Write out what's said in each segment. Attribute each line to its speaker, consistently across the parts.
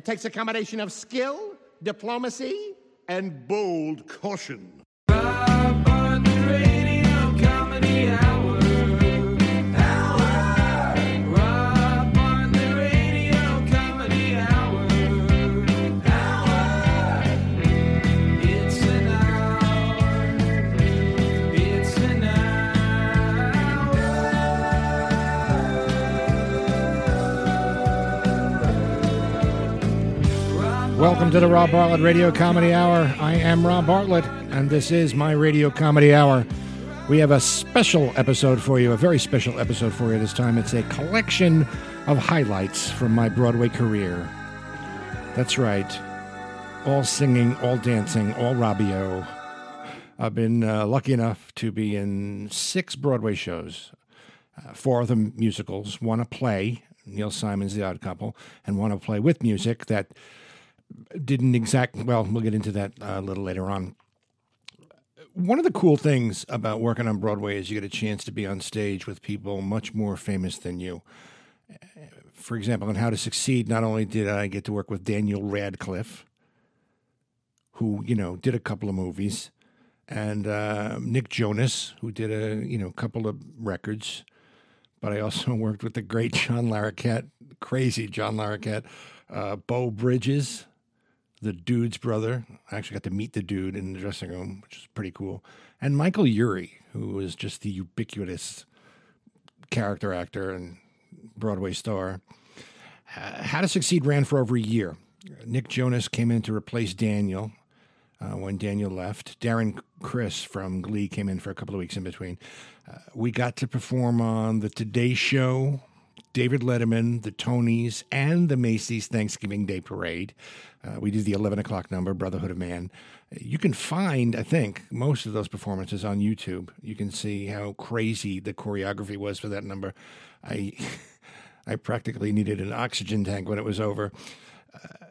Speaker 1: It takes a combination of skill, diplomacy, and bold caution.
Speaker 2: Welcome to the Rob Bartlett Radio Comedy Hour. I am Rob Bartlett, and this is my Radio Comedy Hour. We have a special episode for you, a very special episode for you this time. It's a collection of highlights from my Broadway career. That's right. All singing, all dancing, all Robio. I've been uh, lucky enough to be in six Broadway shows, uh, four of them musicals, one a play, Neil Simon's The Odd Couple, and one a play with music that didn't exact well we'll get into that uh, a little later on. One of the cool things about working on broadway is you get a chance to be on stage with people much more famous than you. For example on how to succeed not only did i get to work with daniel radcliffe who you know did a couple of movies and uh, nick jonas who did a you know couple of records but i also worked with the great john larroquette crazy john larroquette uh, beau bridges the dude's brother. I actually got to meet the dude in the dressing room, which is pretty cool. And Michael Urie, who was just the ubiquitous character actor and Broadway star. How to Succeed ran for over a year. Nick Jonas came in to replace Daniel uh, when Daniel left. Darren Criss from Glee came in for a couple of weeks in between. Uh, we got to perform on the Today Show, David Letterman, the Tonys, and the Macy's Thanksgiving Day Parade. Uh, we did the 11 o'clock number, Brotherhood of Man. You can find, I think, most of those performances on YouTube. You can see how crazy the choreography was for that number. I, I practically needed an oxygen tank when it was over. Uh,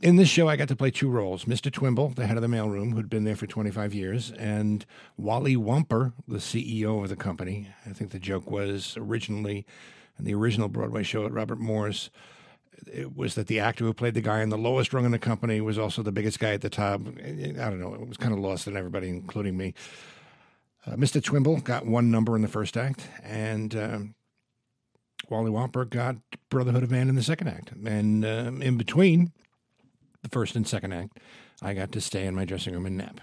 Speaker 2: in this show, I got to play two roles Mr. Twimble, the head of the mailroom, who'd been there for 25 years, and Wally Womper, the CEO of the company. I think the joke was originally in the original Broadway show at Robert Moore's, it was that the actor who played the guy on the lowest rung in the company was also the biggest guy at the top. I don't know. It was kind of lost on everybody, including me. Uh, Mr. Twimble got one number in the first act, and um, Wally Womper got Brotherhood of Man in the second act. And um, in between the first and second act, I got to stay in my dressing room and nap.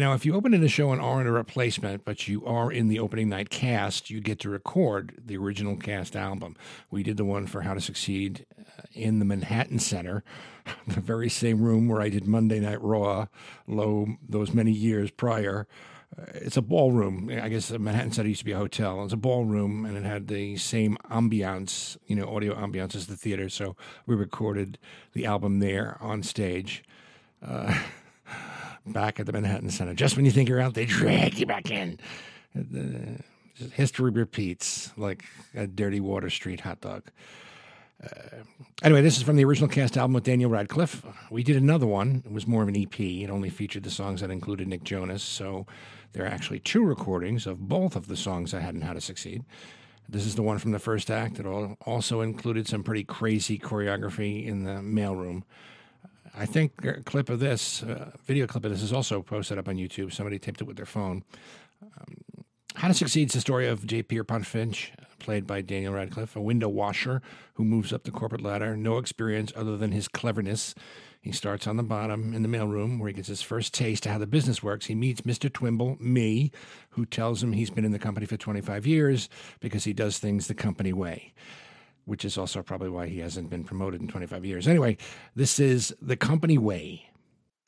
Speaker 2: Now, if you open in a show and aren't a replacement, but you are in the opening night cast, you get to record the original cast album. We did the one for How to Succeed uh, in the Manhattan Center, the very same room where I did Monday Night Raw, low those many years prior. Uh, it's a ballroom. I guess the Manhattan Center used to be a hotel. It's a ballroom, and it had the same ambiance, you know, audio ambiance as the theater. So we recorded the album there on stage. Uh, back at the Manhattan Center. Just when you think you're out, they drag you back in. History repeats like a dirty Water Street hot dog. Uh, anyway, this is from the original cast album with Daniel Radcliffe. We did another one. It was more of an EP. It only featured the songs that included Nick Jonas. So there are actually two recordings of both of the songs I had in How to Succeed. This is the one from the first act. It also included some pretty crazy choreography in the mailroom. I think a clip of this, uh, video clip of this, is also posted up on YouTube. Somebody taped it with their phone. Um, How to Succeed is the story of J. Pierpont Finch, played by Daniel Radcliffe, a window washer who moves up the corporate ladder, no experience other than his cleverness. He starts on the bottom in the mailroom where he gets his first taste of how the business works. He meets Mr. Twimble, me, who tells him he's been in the company for 25 years because he does things the company way which is also probably why he hasn't been promoted in 25 years. Anyway, this is the company way.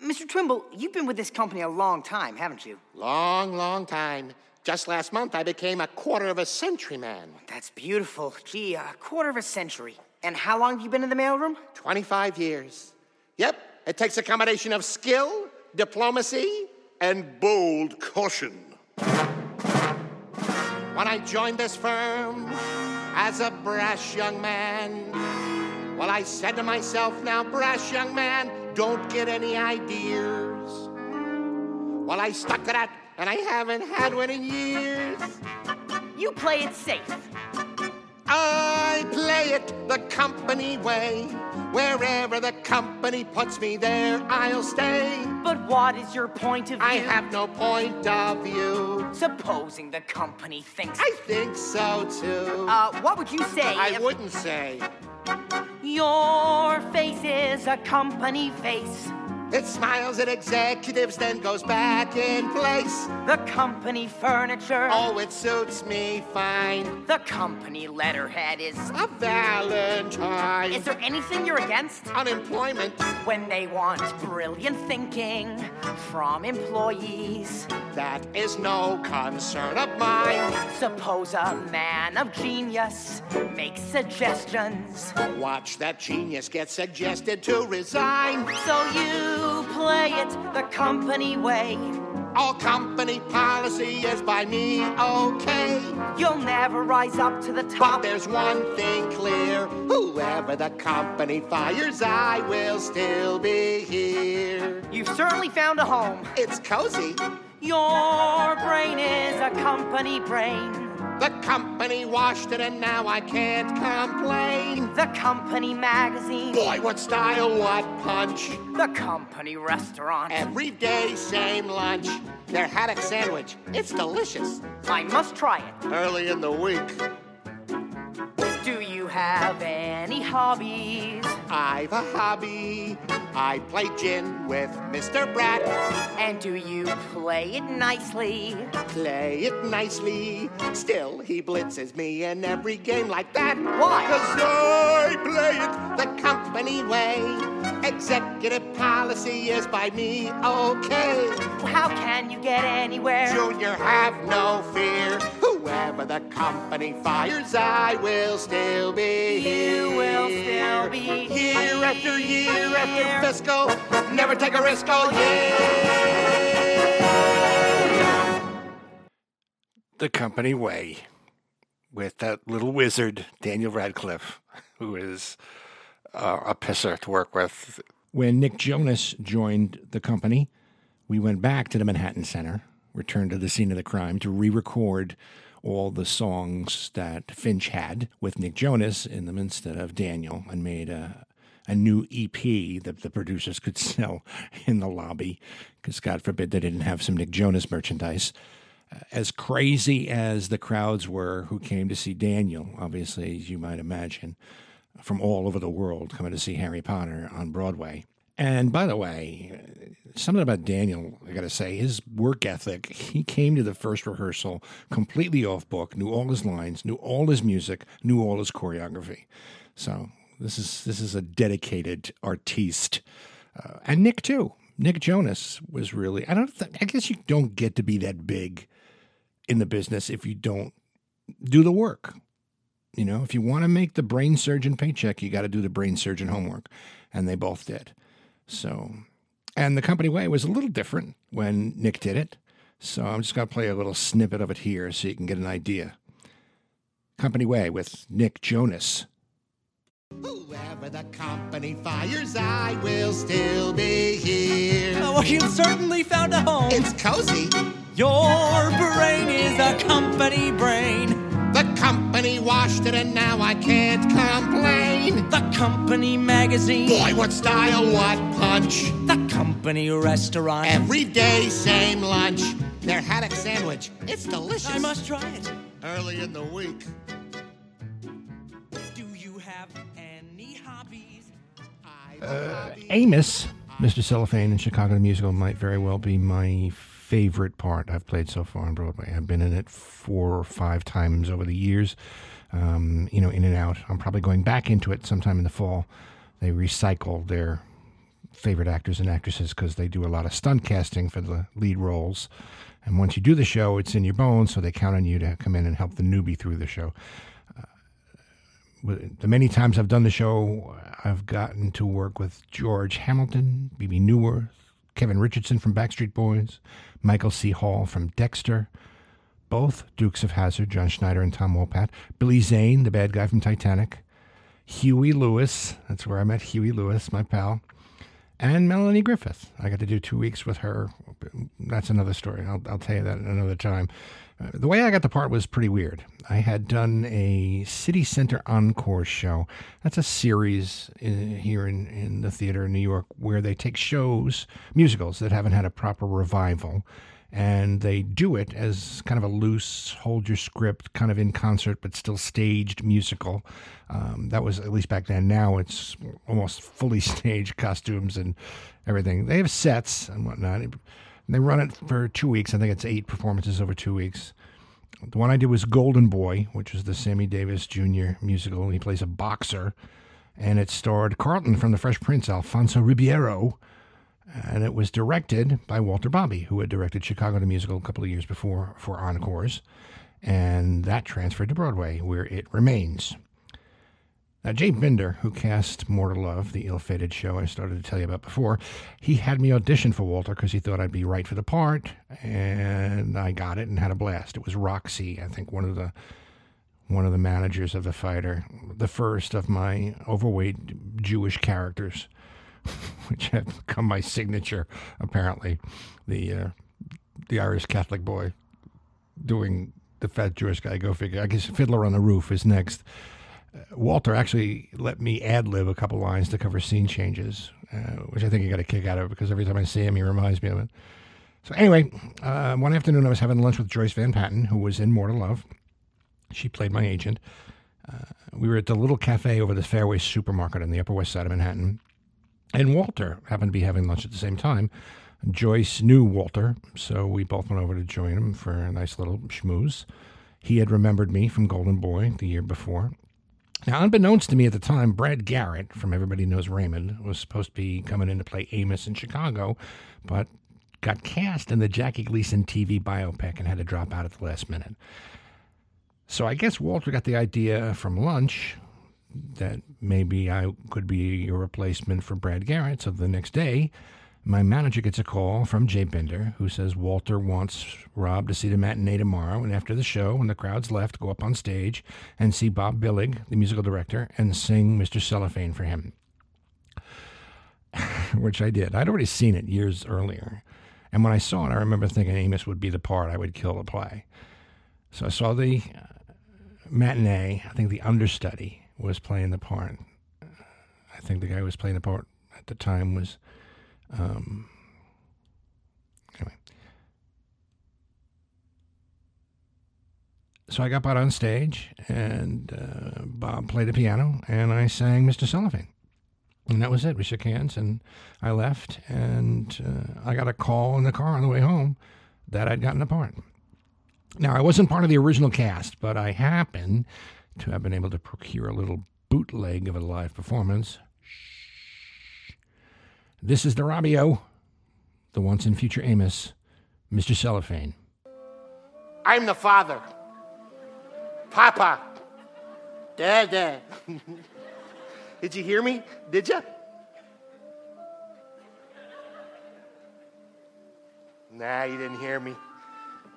Speaker 3: Mr. Twimble, you've been with this company a long time, haven't you?
Speaker 1: Long, long time. Just last month, I became a quarter of a century man.
Speaker 3: That's beautiful. Gee, a quarter of a century. And how long have you been in the mailroom?
Speaker 1: 25 years. Yep, it takes a combination of skill, diplomacy, and bold caution. When I joined this firm as a brash young man, well, I said to myself, now, brash young man, don't get any ideas. Well, I stuck to that, and I haven't had one in years.
Speaker 4: You play it safe.
Speaker 1: I play it the company way. Wherever the company puts me there, I'll stay.
Speaker 3: But what is your point of view?
Speaker 1: I have no point of view.
Speaker 3: Supposing the company thinks.
Speaker 1: I think so too.
Speaker 3: Uh, what would you say
Speaker 1: I wouldn't say.
Speaker 3: your face is a company face?
Speaker 1: It smiles at executives, then goes back in place.
Speaker 3: The company furniture.
Speaker 1: Oh, it suits me fine.
Speaker 3: The company letterhead is.
Speaker 1: A Valentine.
Speaker 3: Is there anything you're against?
Speaker 1: Unemployment.
Speaker 3: When they want brilliant thinking from employees.
Speaker 1: That is no concern of mine.
Speaker 3: Suppose a man of genius makes suggestions.
Speaker 1: Watch that genius get suggested to resign.
Speaker 3: So you play it the company way.
Speaker 1: All company policy is by me okay.
Speaker 3: You'll never rise up to the top.
Speaker 1: But
Speaker 3: top.
Speaker 1: there's one thing clear whoever the company fires, I will still be here.
Speaker 3: You've certainly found a home.
Speaker 1: It's cozy.
Speaker 3: Your brain is a company brain.
Speaker 1: The company washed it and now I can't complain.
Speaker 3: The company magazine.
Speaker 1: Boy, what style, what punch.
Speaker 3: The company restaurant.
Speaker 1: Every day, same lunch. Their haddock sandwich, it's delicious.
Speaker 3: I must try it.
Speaker 1: Early in the week,
Speaker 3: Do you have any hobbies?
Speaker 1: I've a hobby. I play gin with Mr. Bratt.
Speaker 3: And do you play it nicely?
Speaker 1: Play it nicely. Still, he blitzes me in every game like that.
Speaker 3: Why?
Speaker 1: Cause I play it the company way. Executive policy is by me okay.
Speaker 3: How can you get anywhere?
Speaker 1: Junior, have no fear. Whoever the company fires, I will still be here.
Speaker 3: You still be
Speaker 1: Year after year after fiscal. Never take a risk all year. The company way with that little wizard, Daniel Radcliffe, who is uh, a pisser to work with.
Speaker 2: When Nick Jonas joined the company, we went back to the Manhattan Center, returned to the scene of the crime to re record all the songs that Finch had with Nick Jonas in them instead of Daniel and made a, a new EP that the producers could sell in the lobby because, God forbid, they didn't have some Nick Jonas merchandise. Uh, As crazy as the crowds were who came to see Daniel, obviously, as you might imagine, from all over the world coming to see Harry Potter on Broadway. And by the way, something about Daniel, I got to say, his work ethic. He came to the first rehearsal completely off book, knew all his lines, knew all his music, knew all his choreography. So this is this is a dedicated artiste, uh, and Nick too. Nick Jonas was really. I don't. Th- I guess you don't get to be that big in the business if you don't do the work. You know, if you want to make the brain surgeon paycheck, you got to do the brain surgeon homework. And they both did. So, and the company way was a little different when Nick did it. So I'm just going to play a little snippet of it here so you can get an idea. Company way with Nick Jonas.
Speaker 1: Whoever the company fires, I will still be here.
Speaker 5: Oh, you've certainly found a home.
Speaker 1: It's cozy.
Speaker 5: Your brain is a company brain.
Speaker 1: The company washed it and now I can't complain.
Speaker 5: The company magazine.
Speaker 1: Boy, what style, what punch.
Speaker 5: The company restaurant.
Speaker 1: Every day, same lunch. Their haddock sandwich, it's delicious.
Speaker 5: I must try it.
Speaker 1: Early in the week,
Speaker 5: Do you have any hobbies?
Speaker 1: I've a. Uh,
Speaker 2: Amos, Mr. Cellophane in Chicago the Musical might very well be my favorite part I've played so far on Broadway. I've been in it four or five times over the years, um, you know, in and out. I'm probably going back into it sometime in the fall. They recycle their favorite actors and actresses because they do a lot of stunt casting for the lead roles. And once you do the show, it's in your bones, so they count on you to come in and help the newbie through the show the many times I've done the show, I've gotten to work with George Hamilton, Bebe Neuwirth, Kevin Richardson from Backstreet Boys, Michael C. Hall from Dexter, both Dukes of Hazzard, John Schneider and Tom Wopat, Billy Zane, the bad guy from Titanic, Huey Lewis, that's where I met Huey Lewis, my pal, and Melanie Griffith. I got to do two weeks with her. That's another story. I'll, I'll tell you that another time. Uh, the way I got the part was pretty weird. I had done a City Center Encore show. That's a series in, here in, in the theater in New York where they take shows, musicals that haven't had a proper revival, and they do it as kind of a loose, hold your script, kind of in concert, but still staged musical. Um, that was at least back then. Now it's almost fully staged costumes and everything. They have sets and whatnot. They run it for two weeks. I think it's eight performances over two weeks. The one I did was Golden Boy, which is the Sammy Davis Jr. musical. He plays a boxer, and it starred Carlton from The Fresh Prince, Alfonso Ribeiro, and it was directed by Walter Bobbie, who had directed Chicago the Musical a couple of years before for Encores, and that transferred to Broadway, where it remains. Now, Jay Binder, who cast More to Love, the ill-fated show I started to tell you about before, he had me audition for Walter because he thought I'd be right for the part, and I got it and had a blast. It was Roxy, I think, one of the one of the managers of the fighter, the first of my overweight Jewish characters. which had become my signature, apparently. The uh, the Irish Catholic boy doing the fat Jewish guy. Go figure. I guess Fiddler on the Roof is next. Uh, Walter actually let me ad lib a couple lines to cover scene changes, uh, which I think he got a kick out of because every time I see him, he reminds me of it. So anyway, uh, one afternoon I was having lunch with Joyce Van Patten, who was in More to Love. She played my agent. Uh, we were at the little cafe over the Fairway Supermarket on the Upper West Side of Manhattan and Walter happened to be having lunch at the same time. Joyce knew Walter, so we both went over to join him for a nice little schmooze. He had remembered me from Golden Boy the year before. Now, unbeknownst to me at the time, Brad Garrett from Everybody Knows Raymond was supposed to be coming in to play Amos in Chicago, but got cast in the Jackie Gleason TV biopic and had to drop out at the last minute. So I guess Walter got the idea from lunch that maybe I could be a replacement for Brad Garrett. So the next day, my manager gets a call from Jay Binder who says Walter wants Rob to see the matinee tomorrow. And after the show, when the crowd's left, go up on stage and see Bob Billig, the musical director, and sing Mr. Cellophane for him. Which I did. I'd already seen it years earlier. And when I saw it, I remember thinking Amos would be the part I would kill to play. So I saw the uh, matinee, I think the understudy, was playing the part. I think the guy who was playing the part at the time was. Um, anyway. So I got out on stage, and uh, Bob played the piano, and I sang Mr. Cellophane. And that was it. We shook hands, and I left, and uh, I got a call in the car on the way home that I'd gotten the part. Now, I wasn't part of the original cast, but I happened to have been able to procure a little bootleg of a live performance. This is the Robio, the once and future Amos, Mr. Cellophane.
Speaker 1: I'm the father. Papa. Dada. Did you hear me? Did you? Nah, you didn't hear me.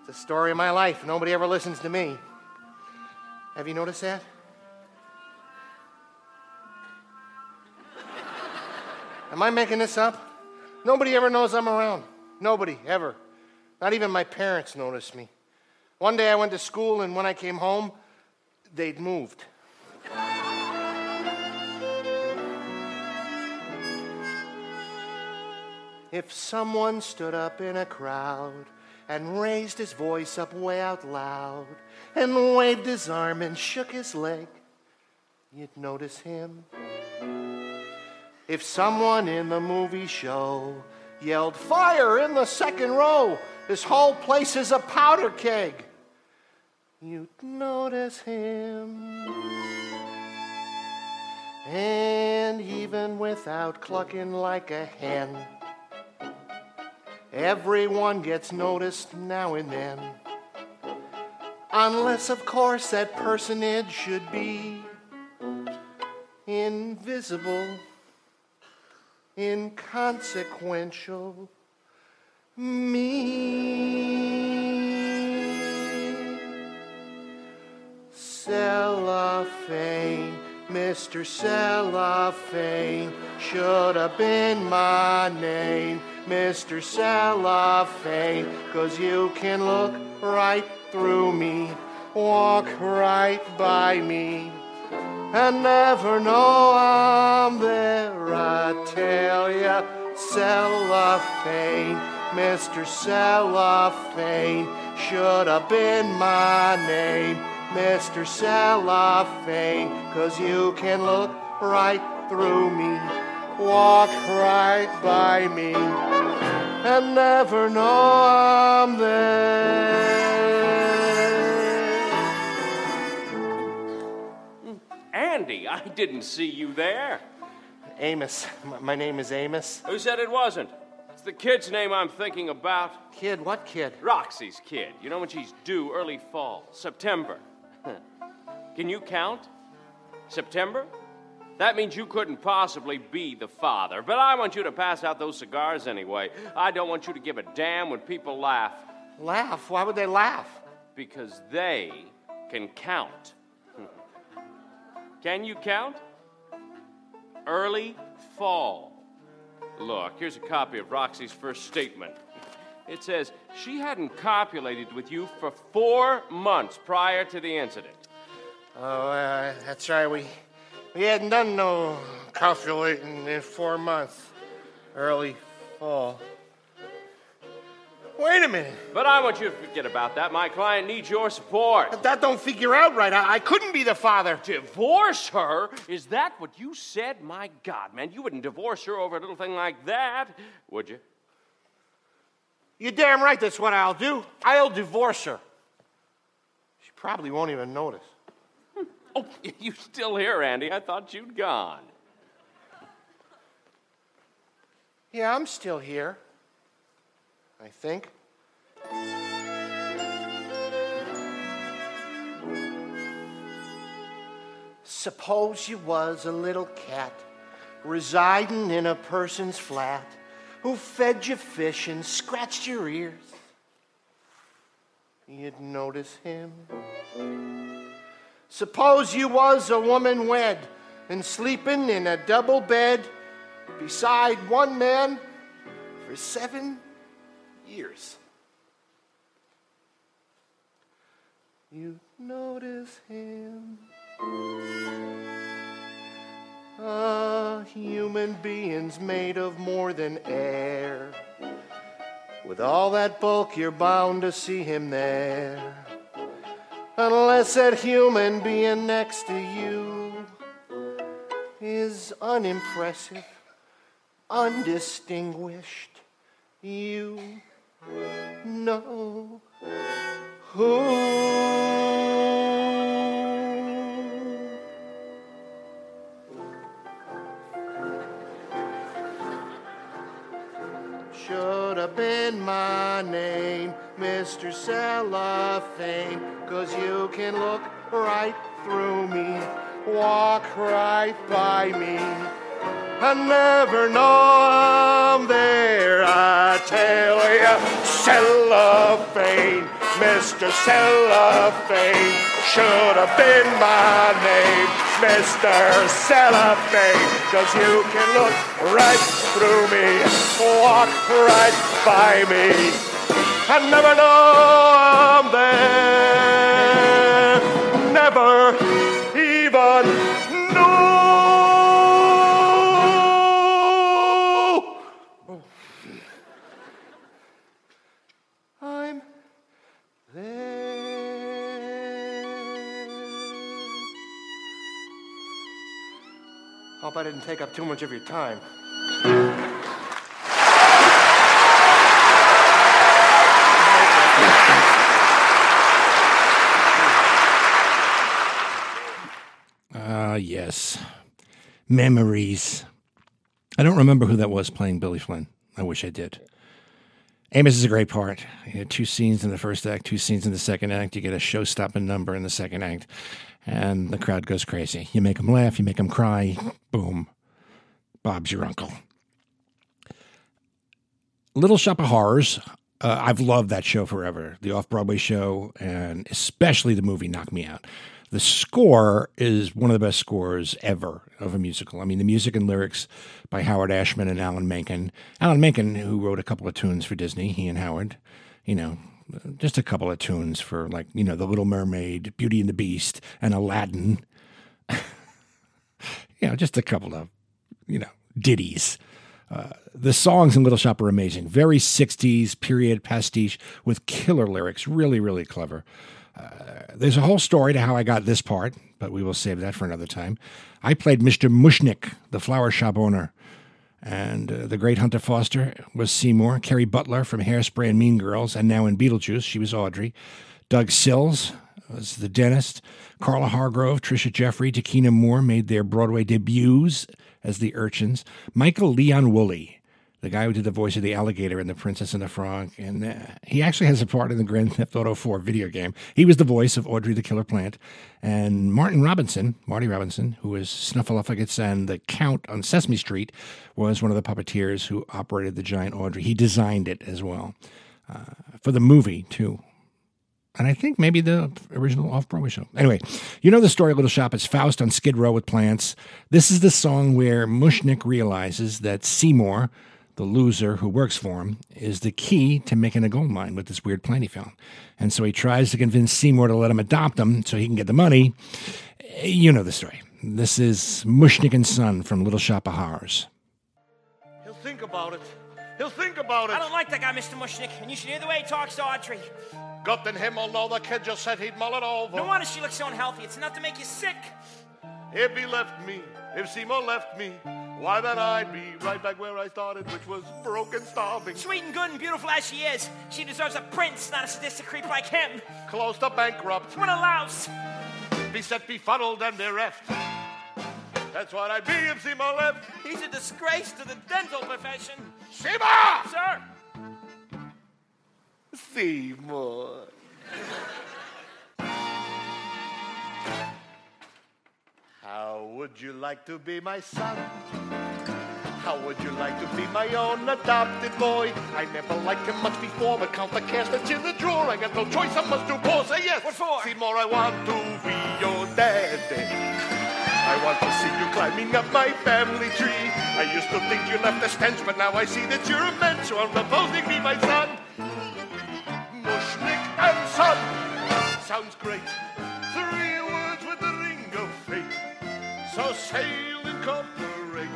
Speaker 1: It's a story of my life. Nobody ever listens to me. Have you noticed that? Am I making this up? Nobody ever knows I'm around. Nobody, ever. Not even my parents noticed me. One day I went to school, and when I came home, they'd moved. If someone stood up in a crowd and raised his voice up way out loud and waved his arm and shook his leg, you'd notice him. If someone in the movie show yelled, Fire in the second row, this whole place is a powder keg, you'd notice him. And even without clucking like a hen, Everyone gets noticed now and then. Unless, of course, that personage should be invisible, inconsequential, me. Cellophane, Mr. Cellophane, should have been my name Mr. Cellophane, cause you can look right through me, walk right by me, and never know I'm there. I tell ya, Cellophane, Mr. Cellophane, should have been my name, Mr. Cellophane, cause you can look right through me, walk right by me, and never know I'm there.
Speaker 4: Didn't see you there.
Speaker 1: Amos, my, my name is Amos.
Speaker 4: Who said it wasn't? It's the kid's name I'm thinking about.
Speaker 1: Kid, what kid?
Speaker 4: Roxy's kid. You know when she's due early fall, September. Can you count? September? That means you couldn't possibly be the father. But I want you to pass out those cigars anyway. I don't want you to give a damn when people laugh.
Speaker 1: Laugh? Why would they laugh?
Speaker 4: Because they can count. Can you count? Early fall. Look, here's a copy of Roxy's first statement. It says she hadn't copulated with you for four months prior to the incident.
Speaker 1: Oh, uh, that's right. We we hadn't done no copulating in four months. Early fall. Wait a minute.
Speaker 4: But I want you to forget about that. My client needs your support.
Speaker 1: If that don't figure out right. I, I couldn't be the father.
Speaker 4: Divorce her? Is that what you said? My God, man, you wouldn't divorce her over a little thing like that, would you?
Speaker 1: You're damn right that's what I'll do. I'll divorce her. She probably won't even notice.
Speaker 4: Oh, you still here, Andy? I thought you'd gone.
Speaker 1: Yeah, I'm still here. I think. Suppose you was a little cat residing in a person's flat who fed you fish and scratched your ears. You'd notice him. Suppose you was a woman wed and sleeping in a double bed beside one man for seven years. You notice him. A human being's made of more than air. With all that bulk, you're bound to see him there. Unless that human being next to you is unimpressive, undistinguished, you know who. Oh. Should have been my name, Mr. Cellophane, cause you can look right through me, walk right by me. I never know I'm there, I tell ya. Cellophane, Mr. Cellophane, should have been my name, Mr. Cellophane, cause you can look right through me, walk right by me. I never know I'm there, never Hope I didn't take up too much of your time.
Speaker 2: Ah, yes. Memories. I don't remember who that was playing Billy Flynn. I wish I did. Amos is a great part. You had two scenes in the first act, two scenes in the second act. You get a show stopping number in the second act, and the crowd goes crazy. You make them laugh, you make them cry. Boom. Bob's your uncle. Little Shop of Horrors. Uh, I've loved that show forever. The off Broadway show, and especially the movie Knock Me Out. The score is one of the best scores ever of a musical. I mean, the music and lyrics by Howard Ashman and Alan Menken. Alan Menken, who wrote a couple of tunes for Disney, he and Howard, you know, just a couple of tunes for like, you know, The Little Mermaid, Beauty and the Beast, and Aladdin. you know, just a couple of, you know, ditties. Uh, the songs in Little Shop are amazing. Very 60s period pastiche with killer lyrics. Really, really clever. Uh, there's a whole story to how I got this part, but we will save that for another time. I played Mr. Mushnick, the flower shop owner. And uh, the great Hunter Foster was Seymour. Kerry Butler from Hairspray and Mean Girls, and now in Beetlejuice, she was Audrey. Doug Sills was the dentist. Carla Hargrove, Tricia Jeffrey, DeQuina Moore made their Broadway debuts as the urchins. Michael Leon Wooley, the guy who did the voice of the alligator in The Princess and the Frog, and uh, he actually has a part in the Grand Theft Auto 4 video game. He was the voice of Audrey the Killer Plant. And Martin Robinson, Marty Robinson, who was Snuffleupagus and the Count on Sesame Street, was one of the puppeteers who operated the giant Audrey. He designed it as well uh, for the movie, too and I think maybe the original off Broadway show. Anyway, you know the story of Little Shop. It's Faust on Skid Row with plants. This is the song where Mushnick realizes that Seymour, the loser who works for him, is the key to making a gold mine with this weird plant he found. And so he tries to convince Seymour to let him adopt him so he can get the money. You know the story. This is Mushnick and Son from Little Shop of Horrors.
Speaker 1: He'll think about it. He'll think about it.
Speaker 5: I don't like that guy, Mr. Mushnick, and you should hear the way he talks to Audrey.
Speaker 1: Gut and him will know the kid just said he'd mull it over.
Speaker 5: No wonder she looks so unhealthy. It's enough to make you sick.
Speaker 1: If he left me, if Seymour left me, why then I'd be right back where I started, which was broken, starving,
Speaker 5: Sweet and good and beautiful as she is, she deserves a prince, not a sadistic creep like him.
Speaker 1: close to bankrupt,
Speaker 5: What a louse.
Speaker 1: beset, befuddled, and bereft. That's what I'd be if Seymour left.
Speaker 5: He's a disgrace to the dental profession.
Speaker 1: Seymour!
Speaker 5: Sir,
Speaker 1: Seymour. How would you like to be my son? How would you like to be my own adopted boy? I never liked him much before, but count the cash that's in the drawer. I got no choice, I must do poor. Say yes.
Speaker 5: What for?
Speaker 1: Seymour, I want to be your daddy. I want to see you climbing up my family tree. I used to think you left a stench, but now I see that you're a mensch. So I'm proposing me, my son. Mushnick and son. Sounds great. So sail and cooperate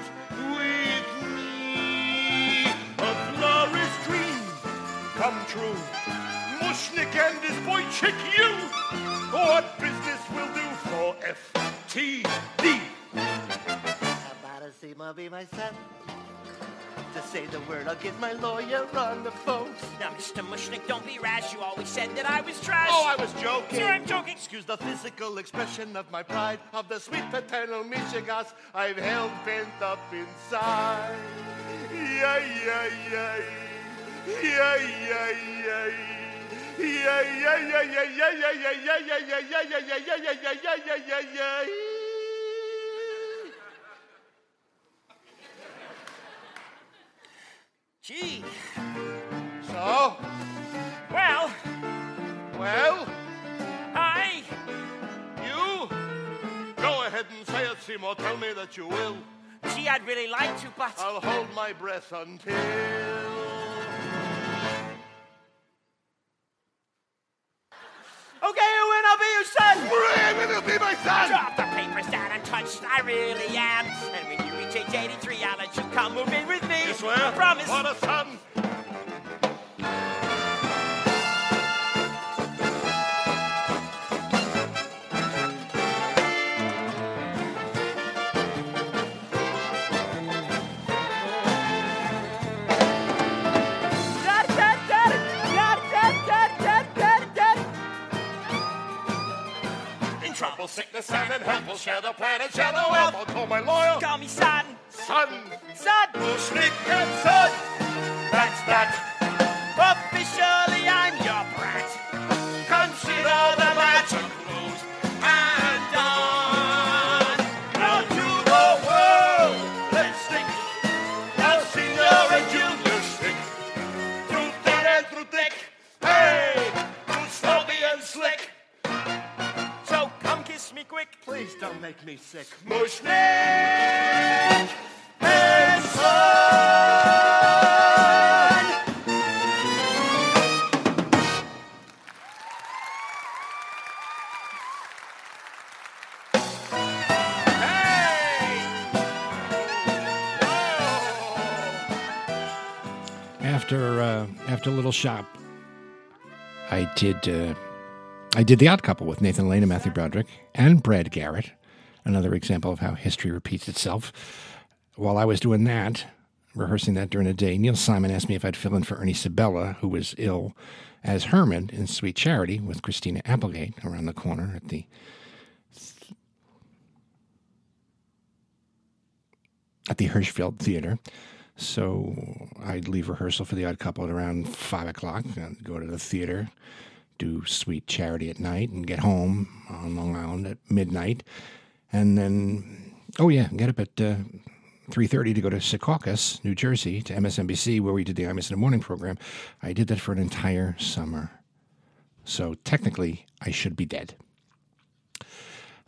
Speaker 1: with me. A glorious dream come true. Mushnick and his boy chick you. What business will do for FTD?
Speaker 6: About to see my be my. To say the word, I'll get my lawyer on the phone.
Speaker 5: now, Mr. Mushnick, don't be rash. You always said that I was trash.
Speaker 1: Oh, I was joking.
Speaker 5: Sir, I'm joking.
Speaker 1: Excuse the physical expression of my pride, of the sweet paternal Michigas I've held pent up inside. Yeah, yeah, yeah. Yeah, yeah, yeah. Yeah, yeah, yeah, yeah, yeah, yeah, yeah, yeah, yeah, yeah, yeah, yeah, yeah, yeah, yeah, yeah, yeah, yeah, yeah.
Speaker 5: Gee.
Speaker 1: So,
Speaker 5: Well,
Speaker 1: well,
Speaker 5: I.
Speaker 1: you go ahead and say it, Seymour. Tell me that you will.
Speaker 5: Gee, I'd really like to, but.
Speaker 1: I'll hold my breath until.
Speaker 5: Okay, when I'll be your son.
Speaker 1: Raven will be my son!
Speaker 5: Drop the papers down untouched, I really am. And when you reach age 83, I'll let you come move in with
Speaker 1: swear?
Speaker 5: I promise.
Speaker 1: What a son! In trouble, sickness, and in health, we'll share the planet, share the wealth. I'll call my lawyer,
Speaker 5: Call me son.
Speaker 1: son, Mushnick and son. That's that.
Speaker 5: Officially, I'm your brat.
Speaker 1: Consider the matter closed and done. Now to the world, let's stick. Now senior and junior stick. Through thin and through thick. Hey, through snobby and slick.
Speaker 5: So come kiss
Speaker 6: me quick.
Speaker 5: Please don't make me sick.
Speaker 2: Mushnick After uh, after a little shop, I did uh, I did the Odd Couple with Nathan Lane and Matthew Broderick and Brad Garrett. Another example of how history repeats itself. While I was doing that, rehearsing that during the day, Neil Simon asked me if I'd fill in for Ernie Sabella, who was ill, as Herman in Sweet Charity with Christina Applegate around the corner at the at the Hirschfeld Theater. So I'd leave rehearsal for the Odd Couple at around five o'clock. I'd go to the theater, do Sweet Charity at night, and get home on Long Island at midnight, and then oh yeah, get up at uh, three thirty to go to Secaucus, New Jersey, to MSNBC where we did the Imus in the Morning program. I did that for an entire summer. So technically, I should be dead.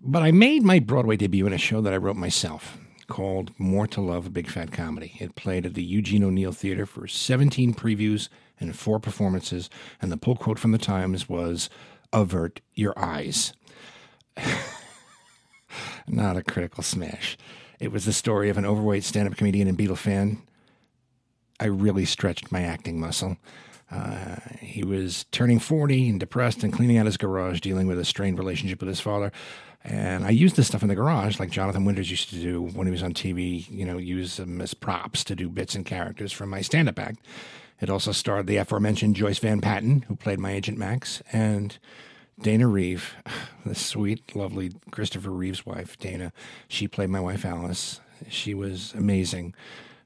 Speaker 2: But I made my Broadway debut in a show that I wrote myself called More to Love, a Big Fat Comedy. It played at the Eugene O'Neill Theater for 17 previews and four performances, and the pull quote from the Times was Avert your eyes. Not a critical smash. It was the story of an overweight stand up comedian and Beatle fan. I really stretched my acting muscle. Uh, he was turning 40 and depressed and cleaning out his garage, dealing with a strained relationship with his father. And I used this stuff in the garage, like Jonathan Winters used to do when he was on TV, you know, use them as props to do bits and characters from my stand up act. It also starred the aforementioned Joyce Van Patten, who played my Agent Max, and Dana Reeve, the sweet, lovely Christopher Reeve's wife, Dana. She played my wife, Alice. She was amazing,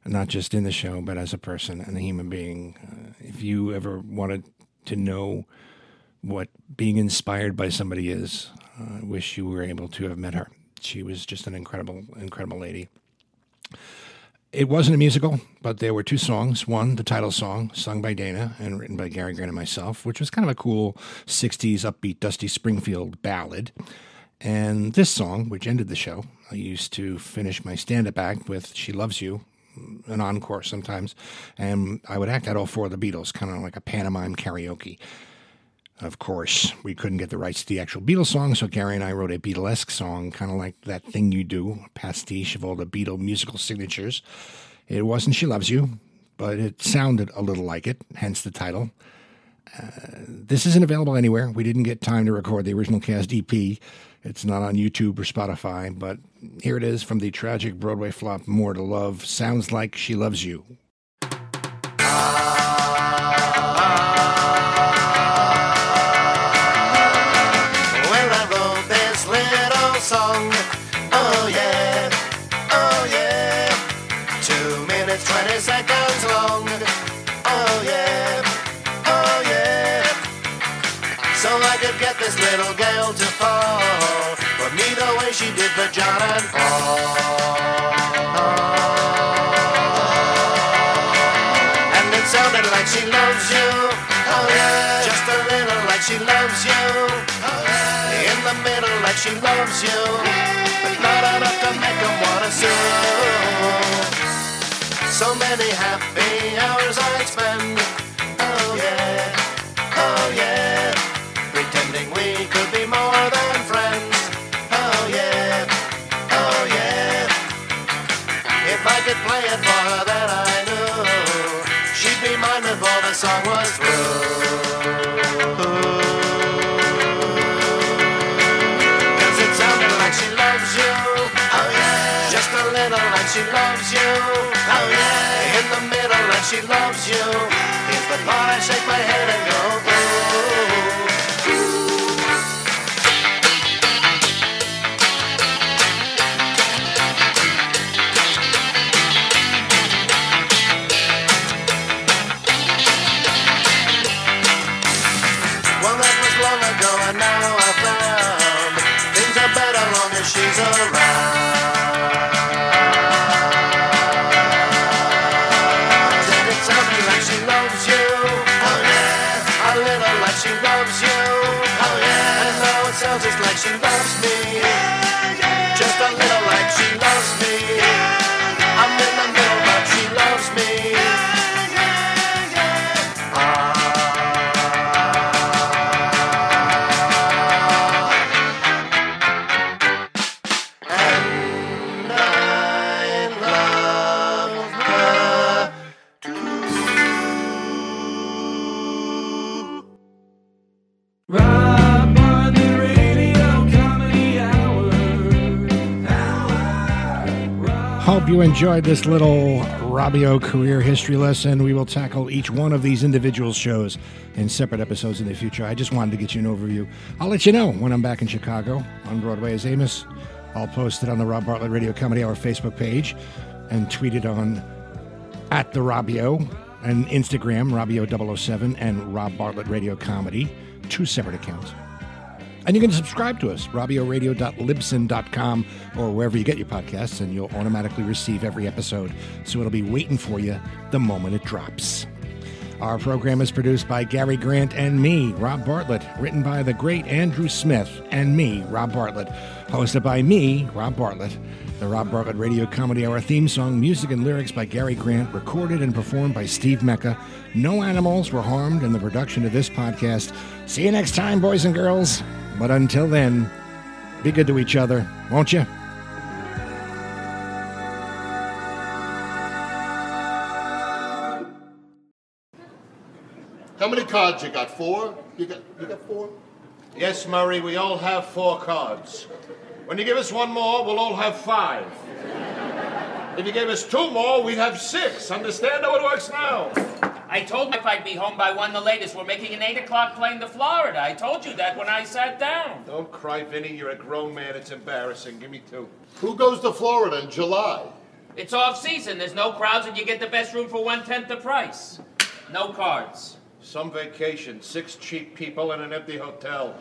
Speaker 2: not just in the show, but as a person and a human being. Uh, if you ever wanted to know what being inspired by somebody is, I wish you were able to have met her. She was just an incredible, incredible lady. It wasn't a musical, but there were two songs. One, the title song, sung by Dana and written by Gary Grant and myself, which was kind of a cool 60s upbeat Dusty Springfield ballad. And this song, which ended the show, I used to finish my stand up act with She Loves You, an encore sometimes. And I would act out all four of the Beatles, kind of like a pantomime karaoke. Of course, we couldn't get the rights to the actual Beatles song, so Gary and I wrote a Beatlesque song, kind of like that thing you do, pastiche of all the Beatle musical signatures. It wasn't She Loves You, but it sounded a little like it, hence the title. Uh, this isn't available anywhere. We didn't get time to record the original cast EP. It's not on YouTube or Spotify, but here it is from the tragic Broadway flop More to Love. Sounds like She Loves You.
Speaker 6: 20 seconds long. Oh yeah, oh yeah. So I could get this little girl to fall for me the way she did for John and Paul. And it sounded like she loves you. Oh yeah. Just a little like she loves you. Oh yeah. In the middle like she loves you. But not enough to make wanna sue. So many happy hours I'd spend. Oh yeah. Oh yeah. Pretending we could be more than friends. Oh yeah. Oh yeah. If I could play it for her, then I knew she'd be mine before the song was through. Like she loves you. Oh yeah. In the middle like she loves you. It's the part I shake my head and go,
Speaker 2: hope you enjoyed this little Robio career history lesson. We will tackle each one of these individual shows in separate episodes in the future. I just wanted to get you an overview. I'll let you know when I'm back in Chicago on Broadway as Amos. I'll post it on the Rob Bartlett Radio Comedy Hour Facebook page and tweet it on at the Robio and Instagram, Robio007 and Rob Bartlett Radio Comedy, two separate accounts. And you can subscribe to us, robbioradio.libsyn.com or wherever you get your podcasts, and you'll automatically receive every episode. So it'll be waiting for you the moment it drops. Our program is produced by Gary Grant and me, Rob Bartlett, written by the great Andrew Smith and me, Rob Bartlett, hosted by me, Rob Bartlett. The Rob Bartlett Radio Comedy Hour theme song, music and lyrics by Gary Grant, recorded and performed by Steve Mecca. No animals were harmed in the production of this podcast. See you next time, boys and girls. But until then, be good to each other, won't you?
Speaker 7: How many cards you got? Four? You got you got four?
Speaker 1: Yes, Murray, we all have four cards. When you give us one more, we'll all have five. If you gave us two more, we'd have six. Understand how it works now?
Speaker 8: I told my I'd be home by one the latest. We're making an 8 o'clock plane to Florida. I told you that when I sat down.
Speaker 1: Don't cry, Vinny. You're a grown man. It's embarrassing. Give me two.
Speaker 7: Who goes to Florida in July?
Speaker 8: It's off season. There's no crowds, and you get the best room for one tenth the price. No cards.
Speaker 1: Some vacation, six cheap people in an empty hotel.